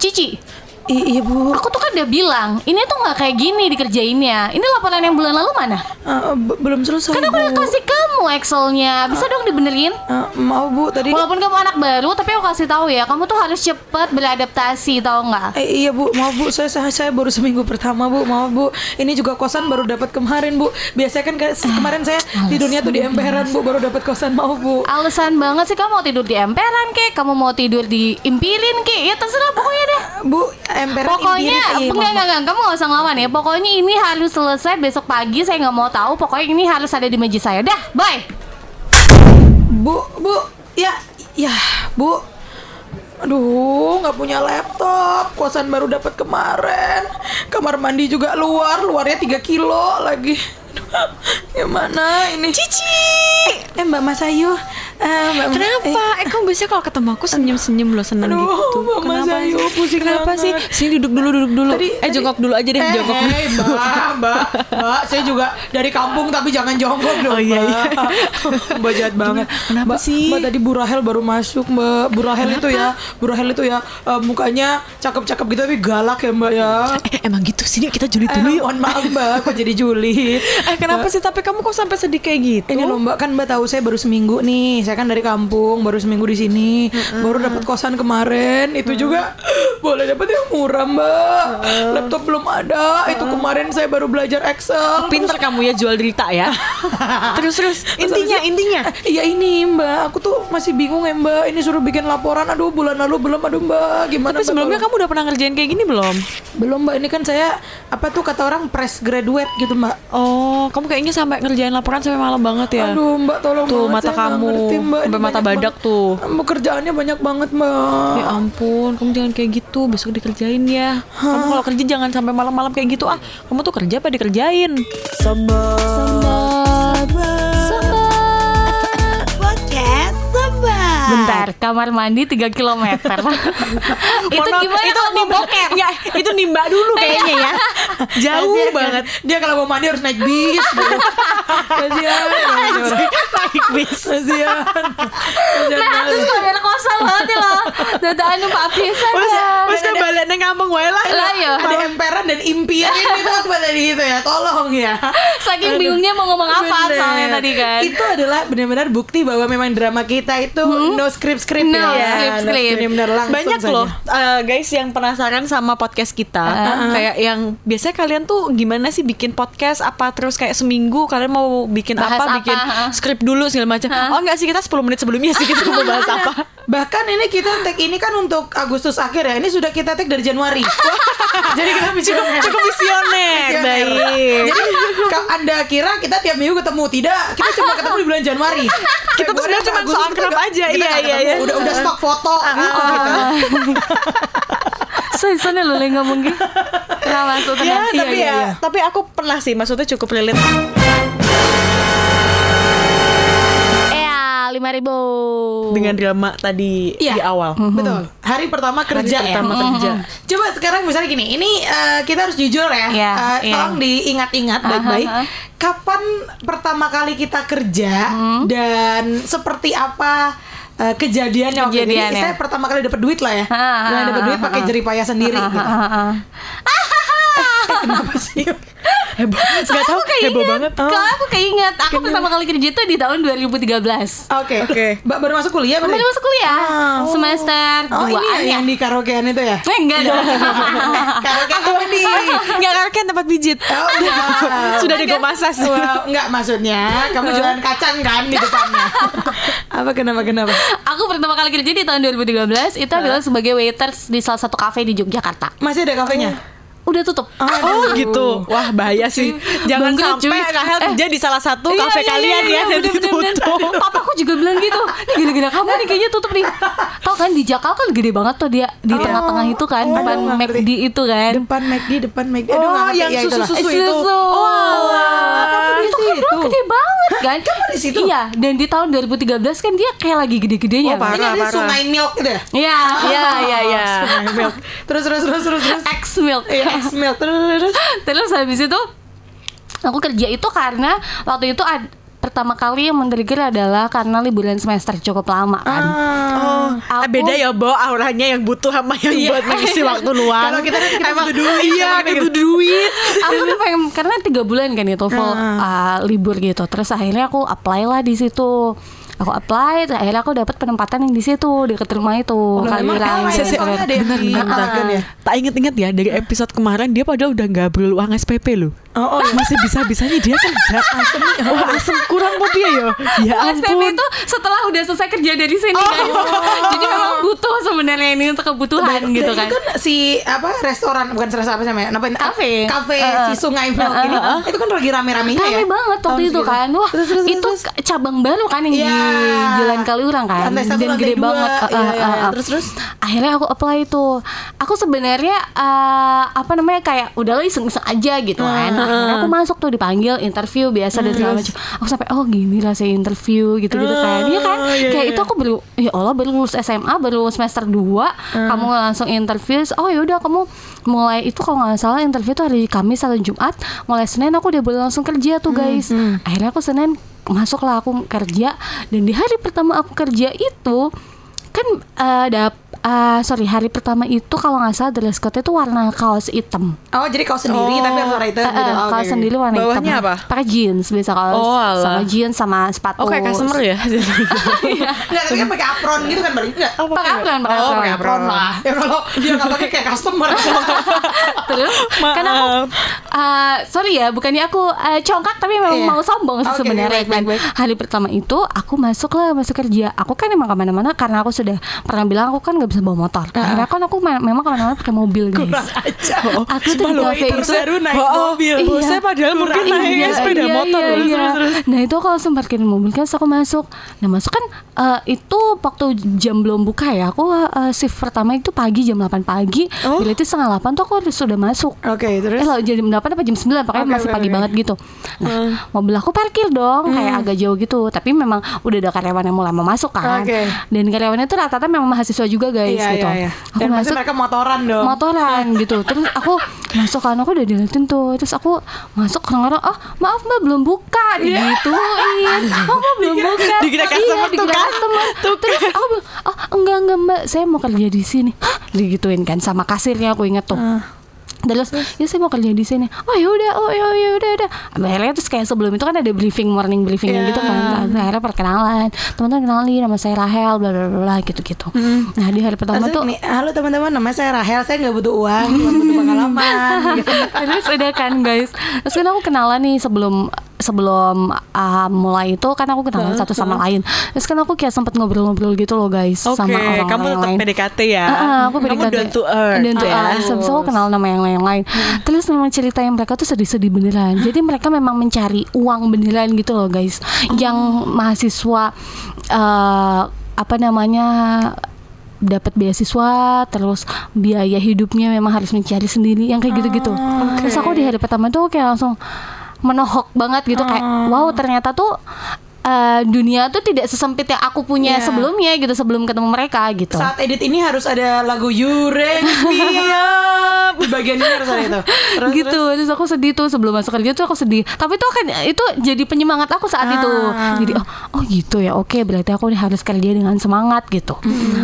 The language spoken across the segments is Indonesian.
Cici, I- iya bu. aku tuh kan udah bilang, ini tuh nggak kayak gini dikerjainnya. Ini laporan yang bulan lalu mana? B- belum selesai Kan aku bu. udah kasih kamu Excelnya, bisa dong dibenerin? Eh, mau bu tadi. Walaupun kamu anak baru, tapi aku kasih tahu ya, kamu tuh harus cepet beradaptasi, tau nggak? Eh, iya bu, maaf bu, saya, saya saya baru seminggu pertama bu, maaf bu. Ini juga kosan baru dapat kemarin bu. Biasanya kan kemarin saya tidurnya tuh di emperan bu, baru dapat kosan maaf bu. Alasan banget sih kamu mau tidur di emperan kek, kamu mau tidur di impirin kek, ya terserah pokoknya deh. Bu, emperan Pokoknya, iya, enggak, enggak, enggak, kamu gak usah ngelawan ya Pokoknya ini harus selesai besok pagi Saya nggak mau tahu Pokoknya ini harus ada di meja saya Dah, bye Bu, bu, ya, ya, bu. Aduh, nggak punya laptop. Kosan baru dapat kemarin. Kamar mandi juga luar, luarnya 3 kilo lagi. Aduh, Gimana ini? Cici, Eh, Mbak Mas Eh, Mbak Mas- kenapa? Eh, kamu biasanya kalau ketemu aku senyum-senyum loh seneng Aduh, gitu. Mama Kenapa Sayu, sih? pusing Kenapa sih? banget. Sini duduk dulu, duduk dulu. Tadi- eh, tadi- jongkok dulu aja deh, Eh, jongkok dulu. eh, mbak, mbak, mbak, saya juga dari kampung tapi jangan jongkok dong. Oh, iya, iya. Mbak. mbak jahat banget. Kenapa mbak, sih? Mbak tadi Bu Rahel baru masuk, Mbak. Bu Rahel itu ya, Bu Rahel itu ya eh, mukanya cakep-cakep gitu tapi galak ya, Mbak ya. Eh, emang gitu sini kita julid Eh, dulu yuk. mohon maaf Mbak, kok jadi julid. Eh, kenapa sih? Tapi kamu kok sampai sedih kayak gitu? Ini loh Mbak kan Mbak tahu saya baru seminggu nih. Saya kan dari kampung, baru seminggu di sini. Baru dapat kosan kemarin. Itu juga boleh dapat yang murah Mbak. Laptop belum ada. Itu kemarin saya baru belajar Excel. Pinter kamu ya jual derita ya. terus terus intinya intinya. Eh, Iya ini Mbak, aku tuh masih bingung ya Mbak. Ini suruh bikin laporan. Aduh bulan lalu belum. Aduh Mbak, gimana? Tapi Mbak, sebelumnya kalau- kamu udah pernah ngerjain kayak gini belum? belum Mbak. Ini kan saya apa tuh kata orang fresh graduate gitu Mbak. Oh, kamu kayaknya sampai ngerjain laporan sampai malam banget ya. Aduh Mbak tolong Tuh, mata kamu. ngerti, Mbak. Sampai mata badak banget. tuh. Pekerjaannya banyak banget Mbak. Ya ampun, kamu jangan kayak gitu. Besok dikerjain ya. Kamu kalau kerja jangan sampai malam-malam kayak gitu ah. Kamu tuh kerja apa dikerjain? Podcast Bentar, kamar mandi 3 km Itu maaf, gimana itu kalau mau nimba, boker? Enggak, itu nimba dulu kayaknya ya. Jauh Kasihan banget. kan? Dia kalau mau mandi harus naik bis. gitu. Kasihan. Naik bis. Kasihan. Kasihan Nah, terus kalau ada kosan banget ya loh Dadaan numpak pisan ya mas kan balik nang kampung wae lah. Lah ya Ada emperan dan impian ini tuh apa tadi itu ya? Tolong ya. Saking bingungnya mau ngomong apa soalnya tadi kan Itu adalah benar-benar bukti bahwa memang drama kita itu no script script No ya. script-script. Benar-benar langsung Banyak saja. loh uh, guys yang penasaran sama podcast kita. Kayak yang biasanya kalian tuh gimana sih bikin podcast apa terus kayak seminggu kalian mau bikin Bahas apa, apa, bikin ha. skrip dulu segala macam. Oh enggak sih kita 10 menit sebelumnya sih kita mau bahas apa. Bahkan ini kita tag ini kan untuk Agustus akhir ya. Ini sudah kita tag dari Januari. Jadi kita bisa Cukup cukup visioner. Baik. Jadi kalau Anda kira kita tiap minggu ketemu tidak? Kita cuma ketemu di bulan Januari. Kita tuh sebenarnya cuma soal kerap aja. kita Iya, iya, iya. Udah udah stok foto gitu kita. So, sana lo yang ngomong gitu Nah maksudnya Ya, Iya, tapi iya, ya, iya. tapi aku pernah sih, maksudnya cukup. Iya, 5 ribu dengan drama tadi Iya. di awal. Betul. Hari pertama kerja Hari ya. pertama kerja. Coba sekarang misalnya gini, ini eh, kita harus jujur ya. Iya, Eh, iya. Tolong diingat-ingat baik-baik. Aha. Kapan pertama kali kita kerja Hmm. dan seperti apa eh, kejadiannya waktu? Jadi Kejadiannya. Saya pertama kali dapat duit lah ya. Nah, dapat duit pakai payah sendiri gitu. Eh, kenapa sih? Heboh. Gak tau, heboh banget. Oh. Kalau aku keinget, aku pertama kali kerja itu di tahun 2013 Oke. Oke. Mbak baru masuk kuliah? Baru masuk kuliah Ah. Semester Oh, ini 2 ya, yang di karaokean itu ya? Eh, enggak dong Karaokean apa nih? Enggak kan tempat pijit. Oh. Sudah digomasas. Wow, enggak maksudnya kamu jualan kacang kan di depannya. apa kenapa kenapa? Aku pertama kali kerja di tahun 2013 Itu adalah sebagai waiters di salah satu cafe di Yogyakarta Masih ada kafenya? Udah tutup Oh gitu. Wah bahaya sih. Jangan Bangkrut, sampai cuy. Rahel kerja di salah satu Iya, kafe iya, kalian iya, ya iya, dan bener, bener, bener. ditutup. Papaku juga bilang gitu Ini gara-gara kamu nih kayaknya tutup nih Tau kan di Jakal kan gede banget tuh dia Di tengah-tengah itu kan Oh, Depan nggak McD itu kan Depan McD, depan McD. Aduh, Oh, yang Ya, susu-susu Eh, itu. susu. Oh, di itu kan gede banget kan Kamu di situ? Iya dan di tahun 2013 kan dia kayak lagi gede-gedenya Oh, kan? Ini Parah, parah. sungai milk gitu ya? Iya Iya iya iya. Sungai milk. Terus terus terus terus terus. X milk Iya, X milk. Terus terus. habis itu aku kerja itu karena waktu itu ad- pertama kali yang men-trigger adalah karena liburan semester cukup lama kan. Oh, Aku- eh, beda ya, Bo. Auranya yang butuh sama yang buat mengisi waktu luang. Kalau kita kan kita Emang butuh duit, Iya, gitu. butuh duit. aku tuh pengen karena tiga bulan kan itu full uh, libur gitu terus akhirnya aku apply lah di situ aku apply terus akhirnya aku dapat penempatan yang di situ dekat rumah itu ini soalnya ada yang di ya? Tak inget-inget ya dari episode kemarin dia padahal udah nggak perlu uang SPP loh. Oh, oh, Masih bisa-bisanya dia kerja asem. Wah, asem kurang mau dia ya. Ya SPP ampun. itu setelah udah selesai kerja dari sini guys. Jadi memang butuh sebenarnya ini untuk kebutuhan Dan- gitu dan kan. itu kan si apa restoran bukan restoran apa namanya? Apa Kafe. Kafe Uh-uh. si Sungai Milk ini. Itu kan lagi ya. Rame banget waktu itu kan Wah Terus, terus, itu terus. cabang baru kan yang Iya. di Jalan Kaliurang kan Lantai satu, Dan gede dua. banget Uh, Iya, uh, iya. uh, uh. Terus, terus? Akhirnya aku apply itu Aku sebenarnya uh, Apa namanya kayak Udahlah iseng-iseng aja gitu kan Akhirnya aku masuk tuh dipanggil Interview biasa dan segala macam. Aku sampai oh gini rasanya interview gitu-gitu kan. Iya kan? iya, Kayak iya. itu aku baru Ya Allah baru lulus SMA Baru semester 2 Kamu langsung interview Oh yaudah kamu mulai itu kalau nggak salah interview itu hari Kamis atau Jumat mulai Senin aku udah boleh langsung kerja tuh guys. akhirnya aku Senin masuklah aku kerja dan di hari pertama aku kerja itu kan eh, dap eh, sorry hari pertama itu kalau nggak salah dress code itu warna kaos hitam Oh, jadi kau sendiri Oh. tapi warna hitam Eh, gitu. eh, Oh, kaos oke, sendiri warna Bawahnya hitam apa? pakai jeans biasa kaos Oh, sama jeans sama sepatu Oh, kayak customer ya. Enggak, tapi kan pakai apron gitu kan balik enggak? pakai apron pakai Oh, apron. pakai apron lah. Ya kalau dia nggak pakai kayak customer. Terus kan aku uh, sorry ya bukannya aku uh, congkak tapi memang Iya. mau sombong sih Oke, sebenarnya baik, kan. baik, baik. Hari pertama itu aku masuk lah masuk kerja. Aku kan emang ke mana-mana karena aku sudah pernah bilang aku kan nggak bisa bawa motor. Akhirnya kan aku ma- memang ke mana-mana pakai mobil guys. Kurang aja. Aku tuh di kafe itu itu baru naik Oh, oh. mobil. Iya. Bosnya padahal mungkin naik sepeda motor loh. iya. Terus, terus. Nah itu kalau langsung parkirin mobil kan aku masuk. Nah masuk kan eh, itu waktu jam belum buka ya. Aku eh, shift pertama itu pagi jam 8 pagi. Oh. Bila itu setengah 8 tuh aku harus sudah masuk. Oke, terus Eh lo jam 8 apa jam 9 Pokoknya masih pagi banget gitu Nah mobil aku parkir dong Kayak agak jauh gitu Tapi memang udah ada karyawan yang mulai mau masuk kan. Dan karyawannya tuh rata-rata memang mahasiswa juga guys Iya, gitu. iya, iya. Aku Dan masuk mereka motoran dong. motoran gitu. Terus aku masuk kan aku udah diliatin tuh. Terus aku masuk orang-orang oh maaf mbak belum buka. Digituin. Oh mbak belum buka. Dikira iya customer tuh dikira kan. customer. Terus aku bilang oh enggak enggak mbak saya mau kerja di sini. Hah? digituin kan sama kasirnya aku inget tuh Terus, ya saya mau kerja di sini. Oh ya udah, oh ya ya udah udah. Akhirnya terus kayak sebelum itu kan ada briefing morning briefing Iya. gitu kan. Akhirnya perkenalan, teman-teman kenalin nama saya Rahel, bla bla bla bla gitu-gitu. Nah di hari pertama Terus tuh nih, halo teman-teman, nama saya Rahel. Saya nggak butuh uang, cuma butuh pengalaman. gitu. Terus udah kan guys Terus kan aku kenalan nih sebelum sebelum uh, mulai itu kan aku kenalan satu sama lain Terus kan aku kayak sempet ngobrol-ngobrol gitu loh guys Oke, Sama orang-orang kamu tetap lain PDKT ya. Ah, ah, aku Kamu PDKT. down to earth. Down to ya. earth. Terus aku kenal nama yang lain-lain. Terus memang cerita yang mereka tuh sedih-sedih beneran. Jadi mereka memang mencari uang beneran gitu loh guys. Yang mahasiswa eh, apa namanya dapat beasiswa terus biaya hidupnya memang harus mencari sendiri yang kayak gitu-gitu. Terus aku di hari pertama tuh kayak langsung menohok banget gitu. Kayak wow ternyata tuh eh, dunia tuh tidak sesempit yang aku punya Iya. sebelumnya gitu sebelum ketemu mereka gitu. Saat edit ini harus ada lagu Up. Di bagian ini harus ada itu. Terus, gitu terus? aku sedih tuh sebelum masuk kerja tuh aku sedih. Tapi itu kan itu jadi penyemangat aku saat itu. Ah. jadi oh oh gitu ya oke berarti aku harus kerja dengan semangat gitu.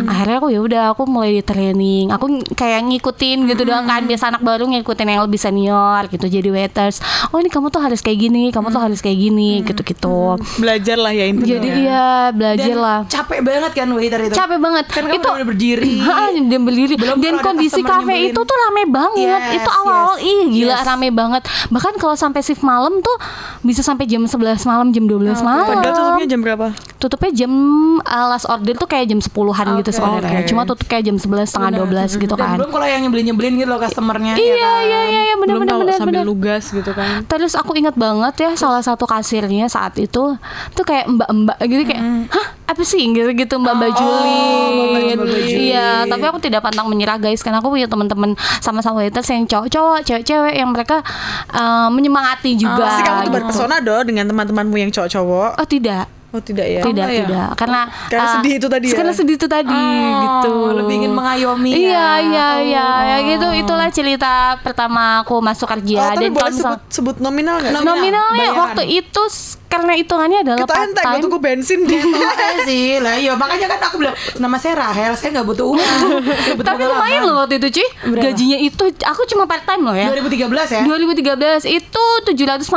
Akhirnya aku ya udah aku mulai di training. Aku kayak ngikutin gitu doang kan biasa anak baru ngikutin yang lebih senior gitu jadi waiters. Oh ini kamu tuh harus kayak gini kamu tuh harus kayak gini gitu gitu Belajar lah ya intinya. jadi iya belajar Dan lah capek banget kan waiter itu. capek banget Kan kamu itu bener-bener berdiri. Ha, dan berdiri Belum dan kondisi kafe itu tuh rame banget Yes, itu awal yes, ih gila yes. rame banget bahkan kalau sampai shift malam tuh bisa sampai jam 11 malam jam 12 malam Padahal tutupnya jam berapa? tutupnya jam uh, last order tuh kayak jam 10-an gitu Oke. sebenarnya Oke. cuma tutup kayak jam 11 setengah 12 gitu Dan kan belum kalau yang nyebelin-nyebelin gitu loh customernya. ya iya kan? iya iya iya benar Belum benar sambil benar lugas gitu kan. Terus aku ingat banget ya salah satu kasirnya saat itu tuh kayak mbak-mbak gitu kayak hah apa sih gitu gitu mbak Oh, Bajulin. iya tapi aku tidak pantang menyerah guys karena aku punya teman-teman sama-sama waiters yang cowok-cowok cewek-cewek yang mereka uh, menyemangati juga Pasti kamu tuh gitu. berpesona dong dengan teman-temanmu yang cowok-cowok. oh tidak Oh tidak ya. tidak enggak ya? tidak karena Karena ah, sedih itu tadi ya? karena sedih itu tadi Oh, gitu lebih ingin mengayomi iya ya. iya iya Oh. ya gitu itulah cerita pertama aku masuk kerja Oh, tapi dan boleh misal sebut, sebut nominal nggak? Nominal, nominalnya bayaran. waktu itu karena hitungannya adalah Kita part entek time tuku bensin di Iya sih lah iya makanya kan aku bilang nama saya Rahel saya nggak butuh uang tapi lumayan pengalaman." loh waktu itu cuy Berapa? gajinya itu aku cuma part time loh ya 2013 ya 2013 itu 750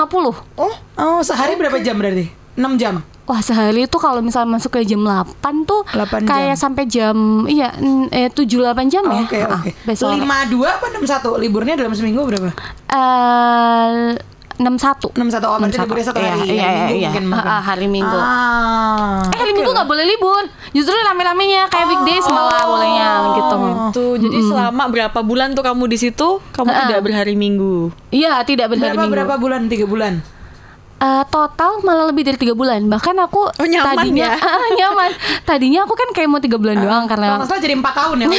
Oh, oh sehari berapa jam berarti 6 jam Wah sehari itu kalau misalnya masuk ke jam 8 tuh 8 kayak jam. sampai jam iya eh 7 8 jam ya. Oke Ah, oke. sampai sore. Lima dua apa enam satu? Liburnya dalam seminggu berapa? Eh 61. Enam satu. Oh berarti 61. liburnya satu Iya, hari. Iya, Hari iya, Minggu iya. mungkin, Ah, mungkin. ah, hari Minggu. Ah. Eh hari Minggu nggak boleh libur. Justru rame-ramenya kayak weekdays malah bolehnya gitu. tuh. Jadi selama berapa bulan tuh kamu di situ? Kamu Ah. tidak berhari Minggu. Iya tidak berhari Berapa Minggu. berapa bulan? Tiga bulan. Eh, total malah lebih dari tiga bulan. Bahkan aku Oh, nyaman tadinya ya? Ah, nyaman. Tadinya aku kan kayak mau tiga bulan doang Kalau karena nggak salah jadi empat tahun ya.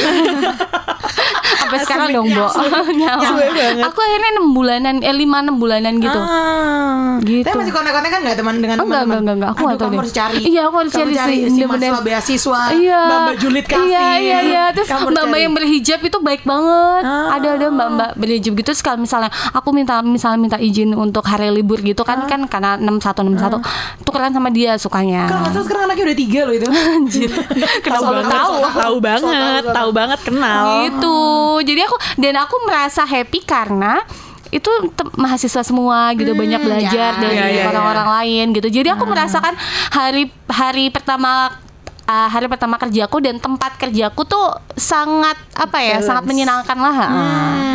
sampai sekarang dong, Bo. Nyaman. Aku akhirnya enam bulanan, eh lima enam bulanan gitu. Ah. Gitu. Tapi masih kontak-kontak kan nggak teman dengan Oh, teman-teman? enggak, enggak, enggak. Aku Aduh, kamu harus cari. Iya, aku harus Kamu cari sih, si bener-bener. mahasiswa beasiswa. Iya. Mbak Mbak Julit kasih. Iya, iya, iya. Terus mbak-mbak cari. yang berhijab itu baik banget. Ah. Ada ada mbak-mbak berhijab gitu. Terus kalau misalnya aku minta misalnya minta izin untuk hari libur gitu Ah. kan kan karena 61 61 tukeran sama dia sukanya. Kalau nggak salah sekarang anaknya udah tiga loh itu. Anjir. Kenal Soal banget. tahu. Tahu banget, tahu banget kenal. gitu. Jadi aku dan aku merasa happy karena itu mahasiswa semua gitu banyak belajar ya. dari Iya, iya, orang-orang lain gitu. Jadi aku merasakan hari hari pertama uh, hari pertama kerjaku dan tempat kerjaku tuh sangat apa ya, sangat menyenangkan lah. ah,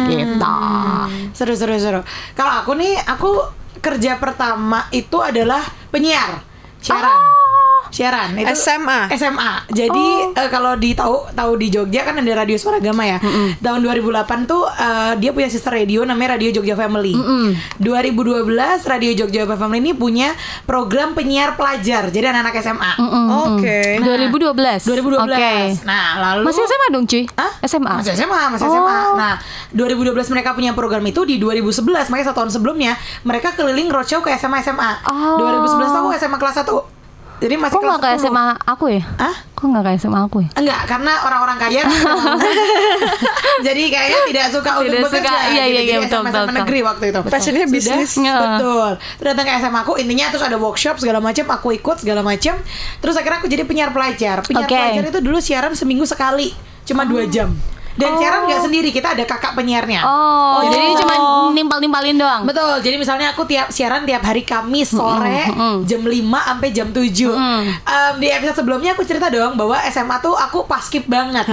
Gitu. Seru seru seru. Kalau aku nih, aku kerja pertama itu adalah penyiar, siaran. Siaran itu SMA. SMA. Jadi eh, kalau di tahu tahu di Jogja kan ada Radio Suara Gama ya. Tahun 2008 tuh eh, dia punya sister radio namanya Radio Jogja Family. 2012 Radio Jogja Family ini punya program penyiar pelajar. Jadi anak-anak SMA. Oke. 2012. 2012. Oke. Nah, lalu Masih SMA dong, cuy? Hah? SMA. Masih SMA, masih Oh. SMA. Nah, 2012 mereka punya program itu di 2011, makanya satu tahun sebelumnya mereka keliling roadshow ke SMA SMA. Oh. 2011 tuh aku SMA kelas 1. Jadi masih Kok kelas 10. SMA aku ya? Hah? Kok nggak ke SMA aku ya? Enggak, karena orang-orang kaya Jadi kayaknya tidak suka untuk Tidak bekerja suka, iya, iya, gitu. iya, betul, SMA betul, betul. negeri waktu itu Passionnya Sudah, bisnis. Ya. Betul Terus datang ke SMA aku Intinya terus ada workshop segala macam Aku ikut segala macam Terus akhirnya aku jadi penyiar pelajar Penyiar Oke. pelajar itu dulu siaran seminggu sekali Cuma dua jam Dan siaran nggak sendiri Kita ada kakak penyiarnya. Oh, Jadi jadi bisa- cuma nimpal-nimpalin doang. Betul, jadi misalnya aku tiap siaran tiap hari Kamis sore jam 5 sampai jam 7 Em, Di episode sebelumnya aku cerita dong bahwa SMA tuh aku paskip banget.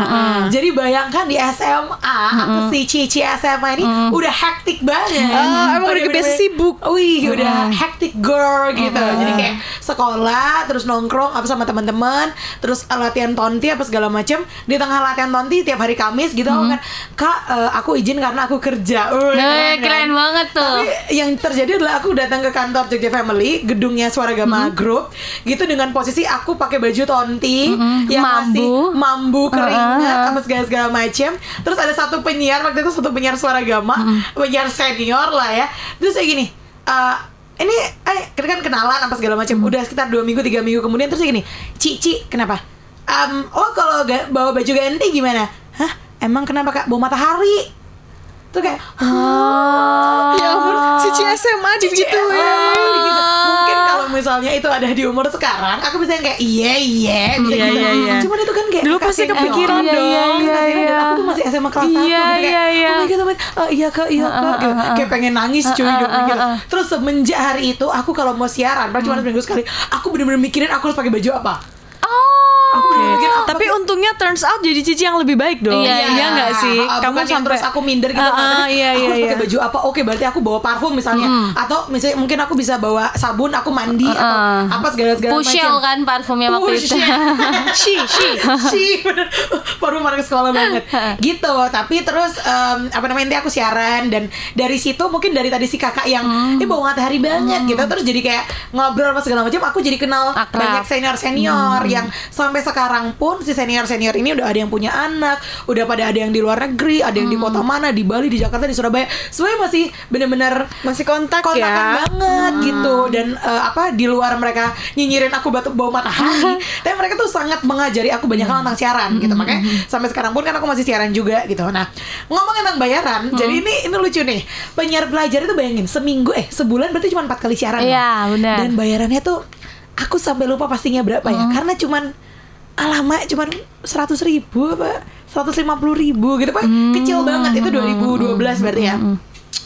Jadi bayangkan di SMA aku si Cici SMA ini udah hektik banget. Oh, emang udah kebiasa sibuk. Wih, udah hektik girl gitu. Jadi kayak sekolah, terus nongkrong apa sama teman-teman Terus latihan tonti apa segala macem. Di tengah latihan tonti tiap hari Kamis gitu aku kan Kak, eh, aku izin karena aku kerja Wih, Nah, kan? keren banget tuh. Tapi yang terjadi adalah aku datang ke kantor Jogja Family, gedungnya Suara Gama Mm-hmm. Group, gitu dengan posisi aku pakai baju tonti yang Mambu. masih mambu keringat Uh-uh. apa segala segala macam. Terus ada satu penyiar waktu itu satu penyiar Suara Gama, Mm-hmm. penyiar senior lah ya. Terus kayak gini, eh ini eh kita kan kenalan apa segala macam. Mm-hmm. Udah sekitar dua minggu tiga minggu kemudian terus gini, Cici kenapa? Em, oh kalau bawa baju ganti gimana? Emang kenapa kak? Bawa matahari? Tuh kayak, Ya ampun, si Ci SMA digituin. Oh, gitu. Mungkin kalau misalnya itu ada di umur sekarang, aku bisa kayak iya iya, bisa Iya, gitu. iya, iya. Cuman itu kan kayak Dulu pasti kepikiran dong. Iya, iya, dong. iya, iya. aku tuh masih SMA kelas 1 Iya, gitu kayak, iya, iya. oh my god, oh oh, iya kak, iya kak, gitu. kayak pengen nangis cuy uh, gitu, uh, gitu. Terus semenjak hari itu, aku kalau mau siaran, padahal cuma seminggu sekali, aku bener-bener mikirin aku harus pakai baju apa. Oh. Aku mikirin apa Tapi untungnya turns out jadi Cici yang lebih baik dong. Iya, iya nggak sih? Ah, ah, Kamu bukan yang sampai terus aku minder gitu Ah, kan. ah, Tapi iya, aku iya, pakai iya. baju apa oke berarti aku bawa parfum misalnya atau misalnya mungkin aku bisa bawa sabun aku mandi atau Ah. apa segala segala Pushel kan parfumnya waktu itu. Shi. sih bener parfum anak sekolah banget gitu tapi terus em, apa namanya nanti aku siaran dan dari situ mungkin dari tadi si kakak yang Hmm. eh bawa matahari banget gitu terus jadi kayak ngobrol apa segala macam aku jadi kenal Akrab. banyak senior senior Hmm. yang sampai sekarang pun si senior senior ini udah ada yang punya anak, udah pada ada yang di luar negeri, ada yang di kota mana, di Bali, di Jakarta, di Surabaya, semuanya masih bener-bener Masih kontak kontakan ya. banget gitu. Dan eh, apa di luar mereka nyinyirin aku batu bau matahari. Tapi mereka tuh sangat mengajari aku banyak hal tentang siaran gitu. Makanya sampai sekarang pun kan aku masih siaran juga gitu. Nah ngomongin tentang bayaran jadi ini ini lucu nih. Penyiar pelajar itu bayangin seminggu eh sebulan berarti cuma empat kali siaran Iya, ya? dan bayarannya tuh aku sampai lupa pastinya berapa ya. Karena cuman alamak cuman seratus ribu apa seratus lima puluh ribu gitu pak. Kecil banget itu 2012 berarti ya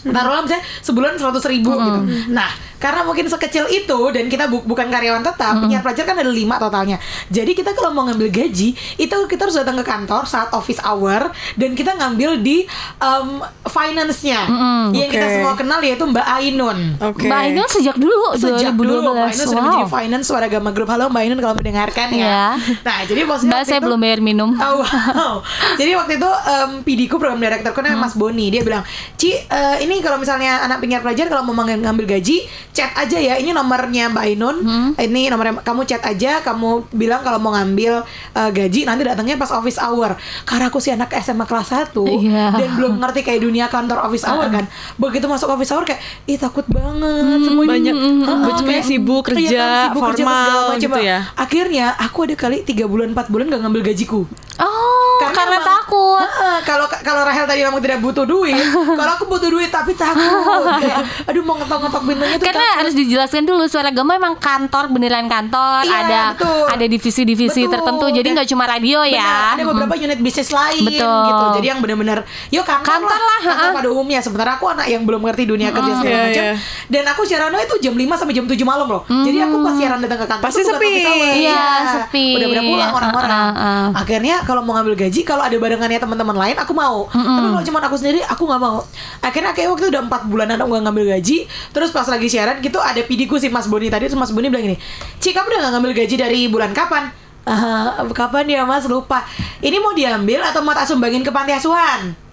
taruhlah misalnya sebulan seratus ribu gitu nah karena mungkin sekecil itu dan kita bu- bukan karyawan tetap penyiar pelajar kan ada lima totalnya jadi kita kalau mau ngambil gaji itu kita harus datang ke kantor saat office hour dan kita ngambil di um, finance-nya yang kita Oke. semua kenal yaitu Mbak Ainun Oke. Mbak Ainun sejak dulu Sejak 2012. dulu Mbak Ainun sudah Wow. menjadi finance suara gama grup Halo Mbak Ainun kalau mendengarkan ya Iya. Nah jadi maksudnya Mbak waktu saya itu- belum bayar minum. Oh, wow. Jadi waktu itu um, PD ku program direkturku namanya Mas Boni Dia bilang Ci eh, ini kalau misalnya anak penyiar pelajar Kalau mau ngambil, gaji Chat aja ya. Ini nomornya Mbak Ainun. Ini nomornya Kamu chat aja Kamu bilang kalau mau ngambil eh, gaji Nanti datangnya pas office hour. Karena aku sih anak SMA kelas 1 Iya. Dan belum ngerti kayak dunia kantor office hour kan. Begitu masuk office hour kayak Ih takut banget Semuanya Banyak, Heeh, semuanya kayak- sibuk, Iya kerja, kan, sibuk kerja, formal segala macam. gitu ya. Akhirnya aku ada kali 3 bulan 4 bulan gak ngambil gajiku. Oh, karena, emang- takut. Kalau kalau Rahel tadi memang tidak butuh duit kalau aku butuh duit tapi takut Kayak, aduh mau ngetok-ngetok pintunya tuh Karena takut. harus dijelaskan dulu suara gama emang kantor beneran kantor Iya, ada betul. ada divisi-divisi Betul. tertentu jadi nggak cuma radio Benar, ya. ada beberapa unit bisnis lain Betul. gitu jadi yang benar-benar yo kantor, Kantor lah, kantor ha-ha. pada umumnya sementara aku anak yang belum ngerti dunia kerja segala Iya, macam iya. dan aku siarannya itu jam 5 sampai jam 7 malam loh jadi aku pas siaran datang ke kantor Pasti sepi. hour. Iya, sepi. udah pada pulang orang-orang akhirnya kalau mau ngambil gaji kalau ada barengannya teman-teman lain aku mau tapi kalau cuma aku sendiri aku nggak mau akhirnya kayak waktu itu udah empat bulanan aku nggak ngambil gaji terus pas lagi siaran gitu ada pidiku si Mas Boni tadi terus Mas Boni bilang gini Ci kamu udah nggak ngambil gaji dari bulan kapan? "Ah, kapan ya mas? Lupa. Ini mau diambil atau mau tak sumbangin ke panti asuhan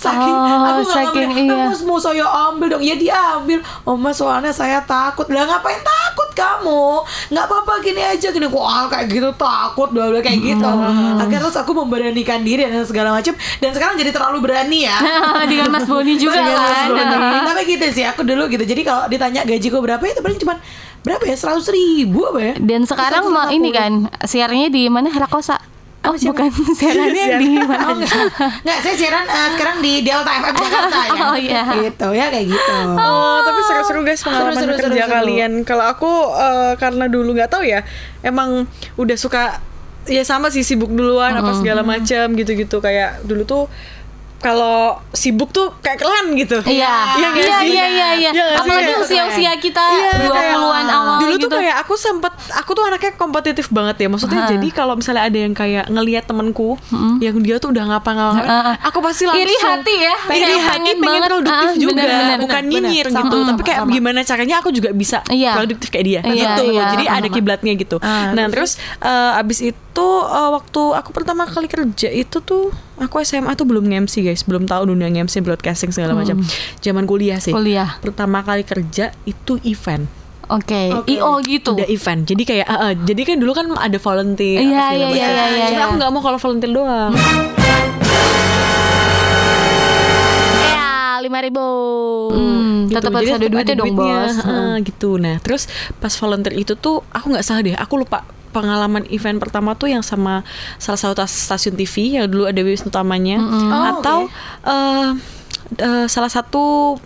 saking Oh, aku nggak saking ngambil iya. "Eh, mas mau saya ambil dong ya diambil oh mas soalnya saya takut lah ngapain takut kamu nggak apa-apa gini aja gini wah kayak gitu takut bla bla kayak gitu Hmm. akhirnya terus aku memberanikan diri dan segala macam dan sekarang jadi terlalu berani ya Dengan Mas Boni juga Dengan Mas kan. Boni. tapi gitu sih aku dulu gitu jadi kalau ditanya gajiku berapa itu paling cuma berapa ya seratus ribu apa ya Dan sekarang mau 150. ini kan siarannya di mana Harakosa. Oh, bukan siarannya di mana? Oh, enggak. Enggak, saya siaran eh, sekarang di Delta FM Jakarta ya. Oh, iya. Gitu ya kayak gitu. Oh, tapi seru-seru guys pengalaman Seru, seru, kerja seru, seru. kalian. Kalau aku eh, karena dulu nggak tahu ya, emang udah suka ya sama sih sibuk duluan apa segala macam gitu-gitu kayak dulu tuh kalau sibuk tuh kayak keren gitu. Iya. Iya Iya, sih? iya, iya, iya. Iya nggak sih? Apalagi usia-usia kita Iya, 20-an kayak- awal Dulu gitu. tuh kayak aku sempet aku tuh anaknya kompetitif banget ya. Maksudnya jadi kalau misalnya ada yang kayak ngelihat temenku yang dia tuh udah ngapa-ngapain, Heeh. aku pasti langsung Iri hati ya. Iri Kayak hati pengen pengen, produktif juga, bener, bener, bukan bener, nyinyir bener. gitu. Sama, Tapi kayak sama. gimana caranya aku juga bisa Iya. produktif kayak dia Iya, gitu. iya, Jadi ada kiblatnya gitu. Ah, nah, terus eh, abis itu eh, waktu aku pertama kali kerja itu tuh aku SMA tuh belum nge-MC guys, belum tahu dunia nge-MC broadcasting segala macam. Zaman kuliah sih. Kuliah. Pertama kali kerja itu event. Oke, Oke. IO gitu. Udah event. Jadi kayak ah, ah, jadi kan dulu kan ada volunteer Iya, apa segala iya, macam. iya, iya, Cuma iya. aku nggak mau kalau volunteer doang. Ya, lima ribu. Hmm, gitu. tetap harus ada duitnya dong duitnya, bos. heeh, gitu nah terus pas volunteer itu tuh aku nggak salah deh aku lupa pengalaman event pertama tuh yang sama salah satu tas- stasiun TV yang dulu ada wisnu utamanya. Oh, atau eh, eh, salah satu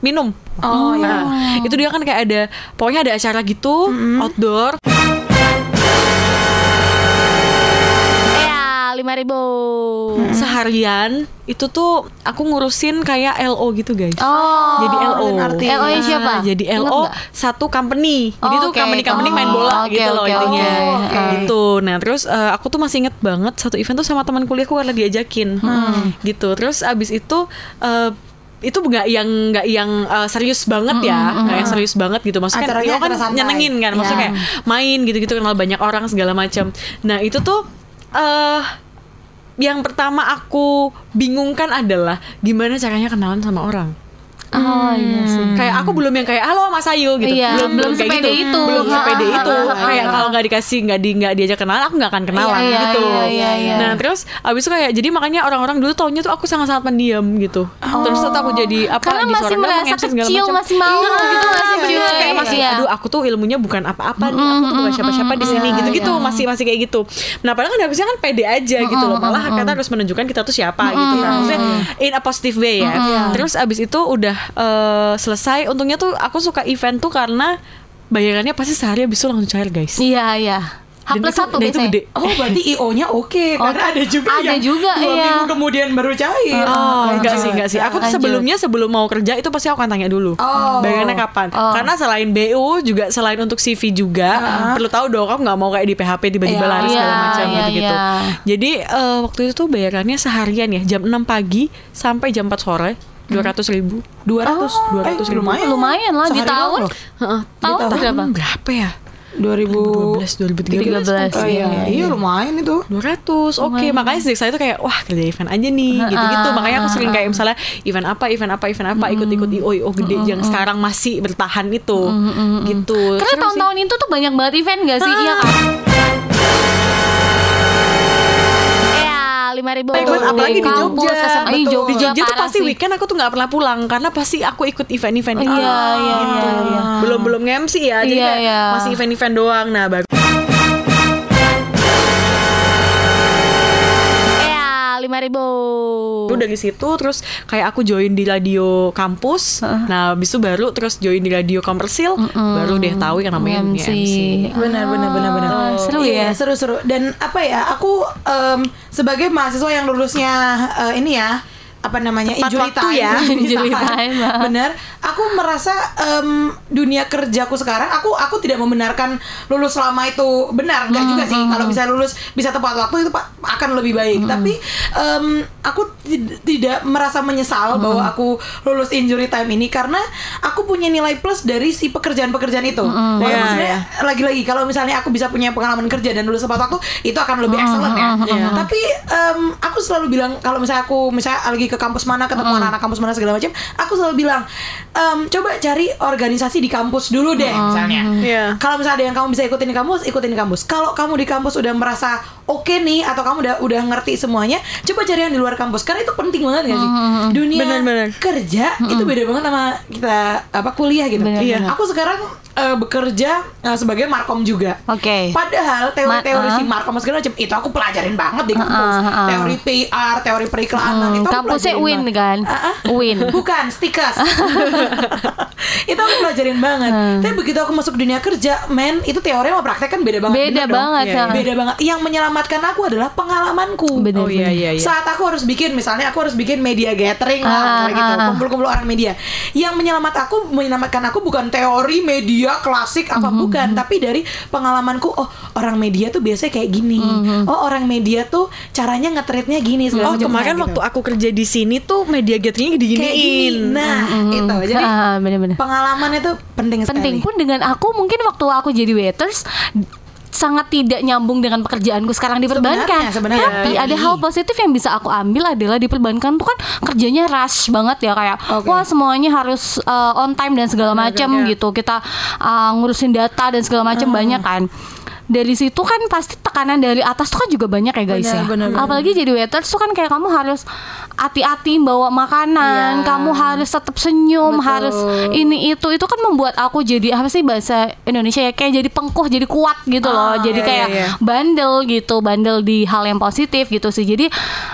minum. Oh ya. Nah, itu dia kan kayak ada pokoknya ada acara gitu outdoor lima ribu. seharian itu tuh aku ngurusin kayak LO gitu guys Oh, jadi LO. LO nya siapa? Nah, jadi LO satu company. Jadi Oh, tuh oke. company-company main Oh, bola oke, gitu loh oke, intinya. Oke. Gitu. Nah, terus eh, aku tuh masih inget banget satu event tuh sama teman kuliahku karena diajakin. Hmm. Gitu. Terus abis itu eh, itu nggak yang nggak yang eh, serius banget ya, nggak yang serius banget gitu. Maksudnya kan, Acaranya yo kan nyenengin kan, maksudnya Ya. kayak main gitu-gitu kenal banyak orang segala macam. Nah itu tuh eh yang pertama aku bingungkan adalah gimana caranya kenalan sama orang. Oh iya sih. Kayak aku belum yang kayak halo Mas Ayu gitu. Iya, belum belum kayak sepede gitu. itu. Belum sepede Ha, itu. ha, ha, Kayak ha. kalau nggak dikasih nggak di nggak diajak kenalan aku nggak akan kenalan Iya, gitu. iya, iya, iya. Nah, terus abis itu kayak jadi makanya orang-orang dulu taunya tuh aku sangat-sangat pendiam gitu. Terus tuh aku jadi apa Karena di masih merasa kecil, masih Iya, gitu masih bener. cuy. kayak masih Iya. aduh aku tuh ilmunya bukan apa-apa nih. Aku tuh bukan siapa-siapa di sini Iya, gitu-gitu iya. masih masih kayak gitu. Nah, padahal kan harusnya kan pede aja gitu loh. Malah kita harus menunjukkan kita tuh siapa gitu kan. Maksudnya in a positive way ya. Terus abis itu udah eh, selesai. Untungnya tuh aku suka event tuh karena bayarannya pasti sehari abis itu langsung cair guys. Iya iya. H plus satu dan itu biasanya. gede. Oh berarti IO-nya oke karena ada juga ada yang juga, dua iya. minggu kemudian baru cair. Oh, enggak lanjut. sih, enggak sih. Aku tuh sebelumnya sebelum mau kerja itu pasti aku akan tanya dulu. Oh. Bayarannya kapan? Oh. Karena selain BU juga selain untuk CV juga perlu tahu dong kamu nggak mau kayak di PHP tiba-tiba Iya. lari segala Iya, macam iya, gitu-gitu. iya. Jadi eh, waktu itu tuh bayarannya seharian ya, jam 6 pagi sampai jam 4 sore. dua ratus ribu 200 200 eh, lumayan Lumayan lah di tahun. Tahun Tahun berapa? berapa ya 2000 2012 2013 Oh iya, iya lumayan itu. 200 oke. Makanya sejak saya itu kayak wah kerja event aja nih gitu-gitu. Makanya aku sering kayak misalnya event apa event apa event apa ikut-ikut IO IO gede yang sekarang masih bertahan itu. Gitu. Karena tahun-tahun itu tuh banyak banget event gak sih? Iya kan? Lima ribu. Baik banget, apalagi di Jogja betul. Jogja, di Jogja tuh pasti sih. weekend aku tuh nggak pernah pulang karena pasti aku ikut event-event. Iya, iya, iya, iya. Belum belum nge-MC ya, jadi Iya, iya. masih event-event doang. Nah, baru lima ribu. dari situ terus kayak aku join di radio kampus. Nah, habis itu baru terus join di radio komersil, baru deh tahu yang namanya MC. MC. Benar benar benar benar. Oh, seru Iya, ya. seru seru. Dan apa ya? Aku em, sebagai mahasiswa yang lulusnya eh, ini ya apa namanya Tepat injury waktu time, ya. Injury time, ah. bener. Aku merasa em, dunia kerjaku sekarang aku aku tidak membenarkan lulus lama itu. Benar enggak juga sih. kalau bisa lulus bisa tepat waktu itu pak akan lebih baik. Tapi em, aku tid- tidak merasa menyesal bahwa aku lulus injury time ini karena aku punya nilai plus dari si pekerjaan-pekerjaan itu Walaupun Iya, sebenarnya lagi-lagi kalau misalnya aku bisa punya pengalaman kerja dan lulus tepat waktu itu akan lebih excellent ya. Tapi em, aku selalu bilang kalau misalnya aku misalnya lagi ke kampus mana ketemu anak-anak kampus mana segala macam, aku selalu bilang em, coba cari organisasi di kampus dulu deh misalnya. Iya. Kalau misalnya ada yang kamu bisa ikutin di kampus, ikutin di kampus. Kalau kamu di kampus udah merasa oke nih atau kamu udah udah ngerti semuanya, coba cari yang di luar kampus karena itu penting banget gak sih? Dunia Bener-bener. kerja itu beda banget sama kita apa kuliah gitu. Bener, Iya. bener. Aku sekarang eh, bekerja eh, sebagai markom juga. Oke. Padahal teori-teori Ma- si markom segala macam itu aku pelajarin banget di kampus. Ah, ah, ah. Teori PR, teori periklanan Hmm, itu aku kampusnya Win banget. kan? Ah, ah. Win. Bukan, stikas. itu aku pelajarin banget. Hmm. Tapi begitu aku masuk dunia kerja, men, itu teori sama praktek kan beda banget. Beda bener banget, ya. iya. Beda banget. Yang menyelamatkan aku adalah pengalamanku. Bener, Oh iya iya iya. Saat aku harus bikin, misalnya aku harus bikin media gathering lah, Ah, kayak gitu, ah, ah. kumpul-kumpul orang media. Yang menyelamat aku, menyelamatkan aku bukan teori media klasik apa Mm-hmm, bukan, tapi dari pengalamanku. Oh, orang media tuh biasanya kayak gini. Mm-hmm. Oh, orang media tuh caranya nge-treatnya gini. Oh kemarin Nah, waktu gitu. aku kerja di sini tuh media gatheringnya kayak gini. Nah, itu. Jadi Ah, bener-bener. pengalaman itu penting, penting sekali. pun dengan aku mungkin waktu aku jadi waiters sangat tidak nyambung dengan pekerjaanku sekarang di perbankan. Sebenarnya, sebenarnya. Tapi ada hal positif yang bisa aku ambil adalah di perbankan tuh kan kerjanya rush banget ya kayak Oke. wah semuanya harus uh, on time dan segala macam gitu. Kita uh, ngurusin data dan segala macam banyak kan. Dari situ kan pasti tekanan dari atas tuh kan juga banyak ya guys Benar, ya. benar. Apalagi jadi waiters tuh kan kayak kamu harus hati-hati bawa makanan, Iya. kamu harus tetap senyum, Betul. harus ini itu itu kan membuat aku jadi apa sih bahasa Indonesia ya kayak jadi pengkuh jadi kuat gitu loh Ah, jadi iya, kayak iya, iya. bandel gitu bandel di hal yang positif gitu sih jadi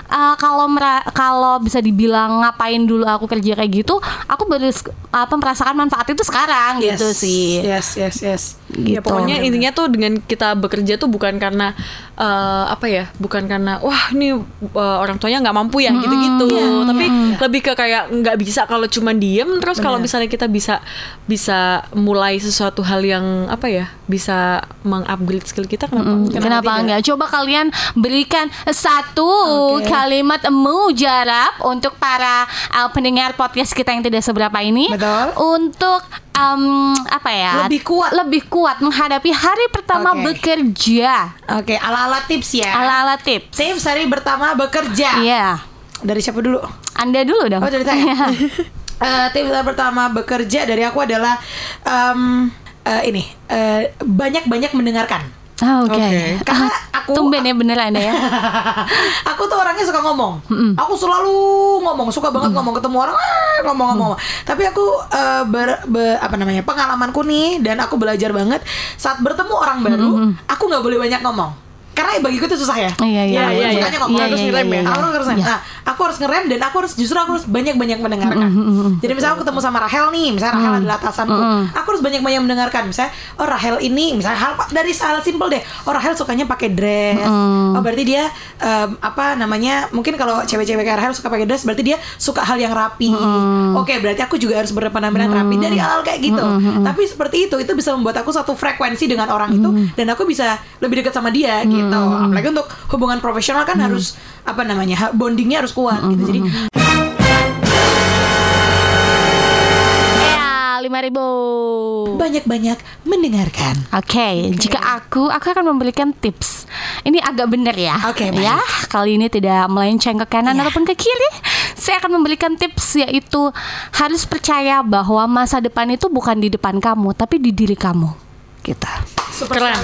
uh, kalau kalau bisa dibilang ngapain dulu aku kerja kayak gitu aku baru apa merasakan manfaat itu sekarang Yes, gitu sih Yes, yes, yes. Ya gitu. pokoknya intinya tuh dengan kita bekerja tuh bukan karena eh, apa ya, bukan karena wah ini eh, orang tuanya nggak mampu ya gitu-gitu, tapi lebih ke kayak nggak bisa kalau cuma diem. Terus kalau misalnya kita bisa bisa mulai sesuatu hal yang apa ya, bisa mengupgrade skill kita kenapa? Mm, Kenapa, tidak? enggak? Coba kalian berikan satu Oke. kalimat mujarab untuk para uh, pendengar podcast kita yang tidak seberapa ini. Betul. Untuk um, apa ya? Lebih kuat. Lebih kuat menghadapi hari pertama Oke. bekerja. Oke, ala-ala tips ya. Ala-ala tips. Tips hari pertama bekerja. Iya. Dari siapa dulu? Anda dulu dong. Oh, dari saya. Eh, tips pertama bekerja dari aku adalah em, eh, ini eh, banyak-banyak mendengarkan. Ah, Oke. Oke. Karena aku Tumben ya beneran ya. aku tuh orangnya suka ngomong. Aku selalu ngomong, suka banget ngomong ketemu orang "Ah," ngomong-ngomong. Tapi aku eh, ber, be- apa namanya pengalamanku nih dan aku belajar banget saat bertemu orang baru, aku nggak boleh banyak ngomong. Karena bagiku itu susah ya. Iya, iya, Iya, Aku iya, sukanya iya. ngomong Iya, harus iya, ngerem iya, ya. iya. Aku harus ngerem. Nah, aku harus ngerem dan aku harus justru aku harus banyak-banyak mendengarkan. Jadi misalnya aku ketemu sama Rahel nih, misalnya Rahel adalah atasanku, aku harus banyak-banyak mendengarkan. Misalnya, oh Rahel ini, misalnya hal dari hal simpel deh. Oh Rahel sukanya pakai dress. Oh berarti dia em, apa namanya? Mungkin kalau cewek-cewek kayak Rahel suka pakai dress, berarti dia suka hal yang rapi. Oke, berarti aku juga harus berpenampilan rapi dari hal-hal kayak gitu. Tapi seperti itu, itu bisa membuat aku satu frekuensi dengan orang itu dan aku bisa lebih dekat sama dia gitu. Apalagi untuk hubungan profesional kan harus apa namanya? bondingnya harus kuat gitu. Jadi Ya, lima ribu. banyak-banyak mendengarkan. Oke, jika aku aku akan memberikan tips. Ini agak benar ya. Oke, baik. ya. Kali ini tidak melenceng ke kanan Ya. ataupun ke kiri. Saya akan memberikan tips yaitu harus percaya bahwa masa depan itu bukan di depan kamu, tapi di diri kamu. Gitu. Keren.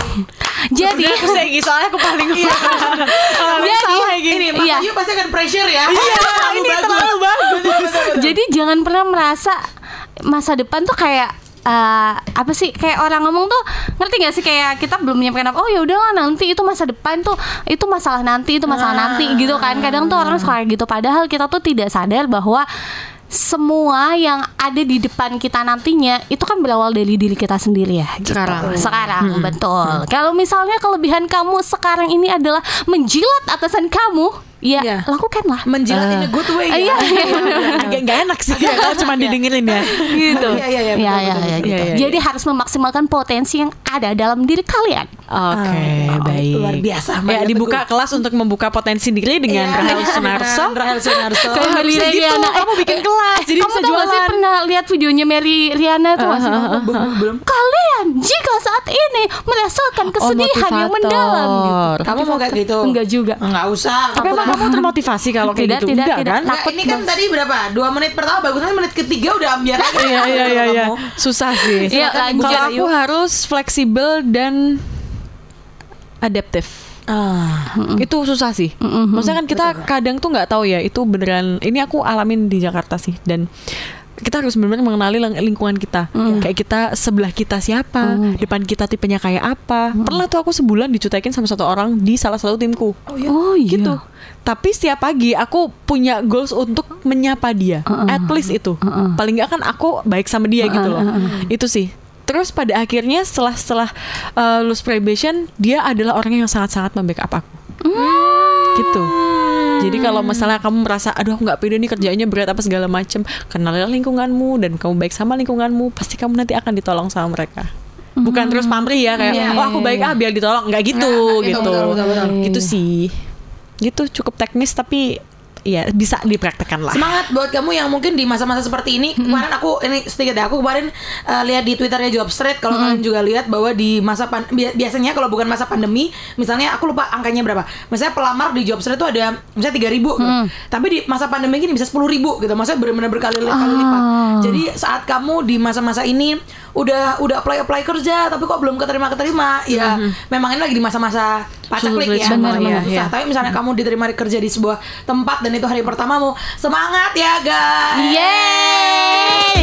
Jadi Aku Segi soalnya aku paling paling Jadi, salah gini. Ini Mas Iya. Ayu pasti akan pressure ya. Iya, ini terlalu bagus. Jadi jangan pernah merasa masa depan tuh kayak eh, apa sih kayak orang ngomong tuh ngerti gak sih kayak kita belum menyiapkan apa oh ya udahlah nanti itu masa depan tuh itu masalah nanti itu masalah nanti gitu kan kadang tuh orang suka kayak gitu padahal kita tuh tidak sadar bahwa semua yang ada di depan kita nantinya itu kan berawal dari diri kita sendiri ya gitu. Sekarang. sekarang betul kalau misalnya kelebihan kamu sekarang ini adalah menjilat atasan kamu ya Iya. lakukanlah Menjilat in a good way ya. Iya. Agak nggak enak sih ya kalau cuma didengerin ya. gitu. Iya, iya, iya, Iya, iya, iya, gitu. Iya, iya, Jadi harus memaksimalkan potensi yang ada dalam diri kalian. Oke, Oh, baik. luar biasa, Ya, dibuka Teguh. kelas untuk membuka potensi diri dengan Iya, Rahel Sunarso. Rahel Sunarso. Harusnya Mary gitu, Riana. kamu bikin kelas, jadi Kamu bisa gak jualan. pernah lihat videonya Mary Riana tuh masih Belum, belum. Kalian jika saat ini merasakan kesedihan yang mendalam gitu. Kamu mau kayak gitu? Enggak juga. Enggak usah. Tapi emang kamu termotivasi kalau kayak Tidak, gitu? tidak, Enggak tidak. kan? Enggak, ini kan tadi berapa? Dua menit pertama bagus nanti menit ketiga udah ambiar aja. Iya iya iya iya. Susah sih. Iya, lanjut, Kalau Ayu. aku harus fleksibel dan adaptif. Ah. Itu susah sih. Maksudnya kan kita kadang tuh nggak tahu ya itu beneran. Ini aku alamin di Jakarta sih dan kita harus benar-benar mengenali ling- lingkungan kita. Kayak kita sebelah kita siapa, depan kita tipenya kayak apa. Pernah tuh aku sebulan dicutekin sama satu orang di salah satu timku. Oh iya. gitu. Tapi setiap pagi aku punya goals untuk menyapa dia. At least itu. Paling nggak kan aku baik sama dia gitu loh. Itu sih. Terus pada akhirnya setelah setelah uh, lulus probation, dia adalah orang yang sangat-sangat membackup aku. Gitu. Jadi kalau misalnya kamu merasa aduh aku nggak pede nih kerjanya berat apa segala macem, kenalilah lingkunganmu dan kamu baik sama lingkunganmu, pasti kamu nanti akan ditolong sama mereka. Bukan terus pamrih ya kayak Iya, oh aku baik ah biar ditolong nggak gitu nggak gitu, gitu. betul, betul, betul. Gitu sih. Gitu cukup teknis tapi ya bisa dipraktekkan lah. Semangat buat kamu yang mungkin di masa-masa seperti ini. Kemarin aku ini sedikit ya, aku kemarin uh, lihat di twitternya Job Street. Kalau kalian juga lihat bahwa di masa pan- bi- biasanya kalau bukan masa pandemi, misalnya aku lupa angkanya berapa. Misalnya pelamar di Job Street itu ada misalnya tiga ribu, gitu. tapi di masa pandemi ini bisa sepuluh ribu gitu. Maksudnya benar-benar berkali-kali lipat. Jadi saat kamu di masa-masa ini udah udah apply apply kerja, tapi kok belum keterima keterima, ya memang ini lagi di masa-masa pacaklik Sulit ya. Benar-benar iya, susah. iya. Tapi misalnya kamu diterima kerja di sebuah tempat dan itu hari pertamamu, semangat ya guys. Yeay.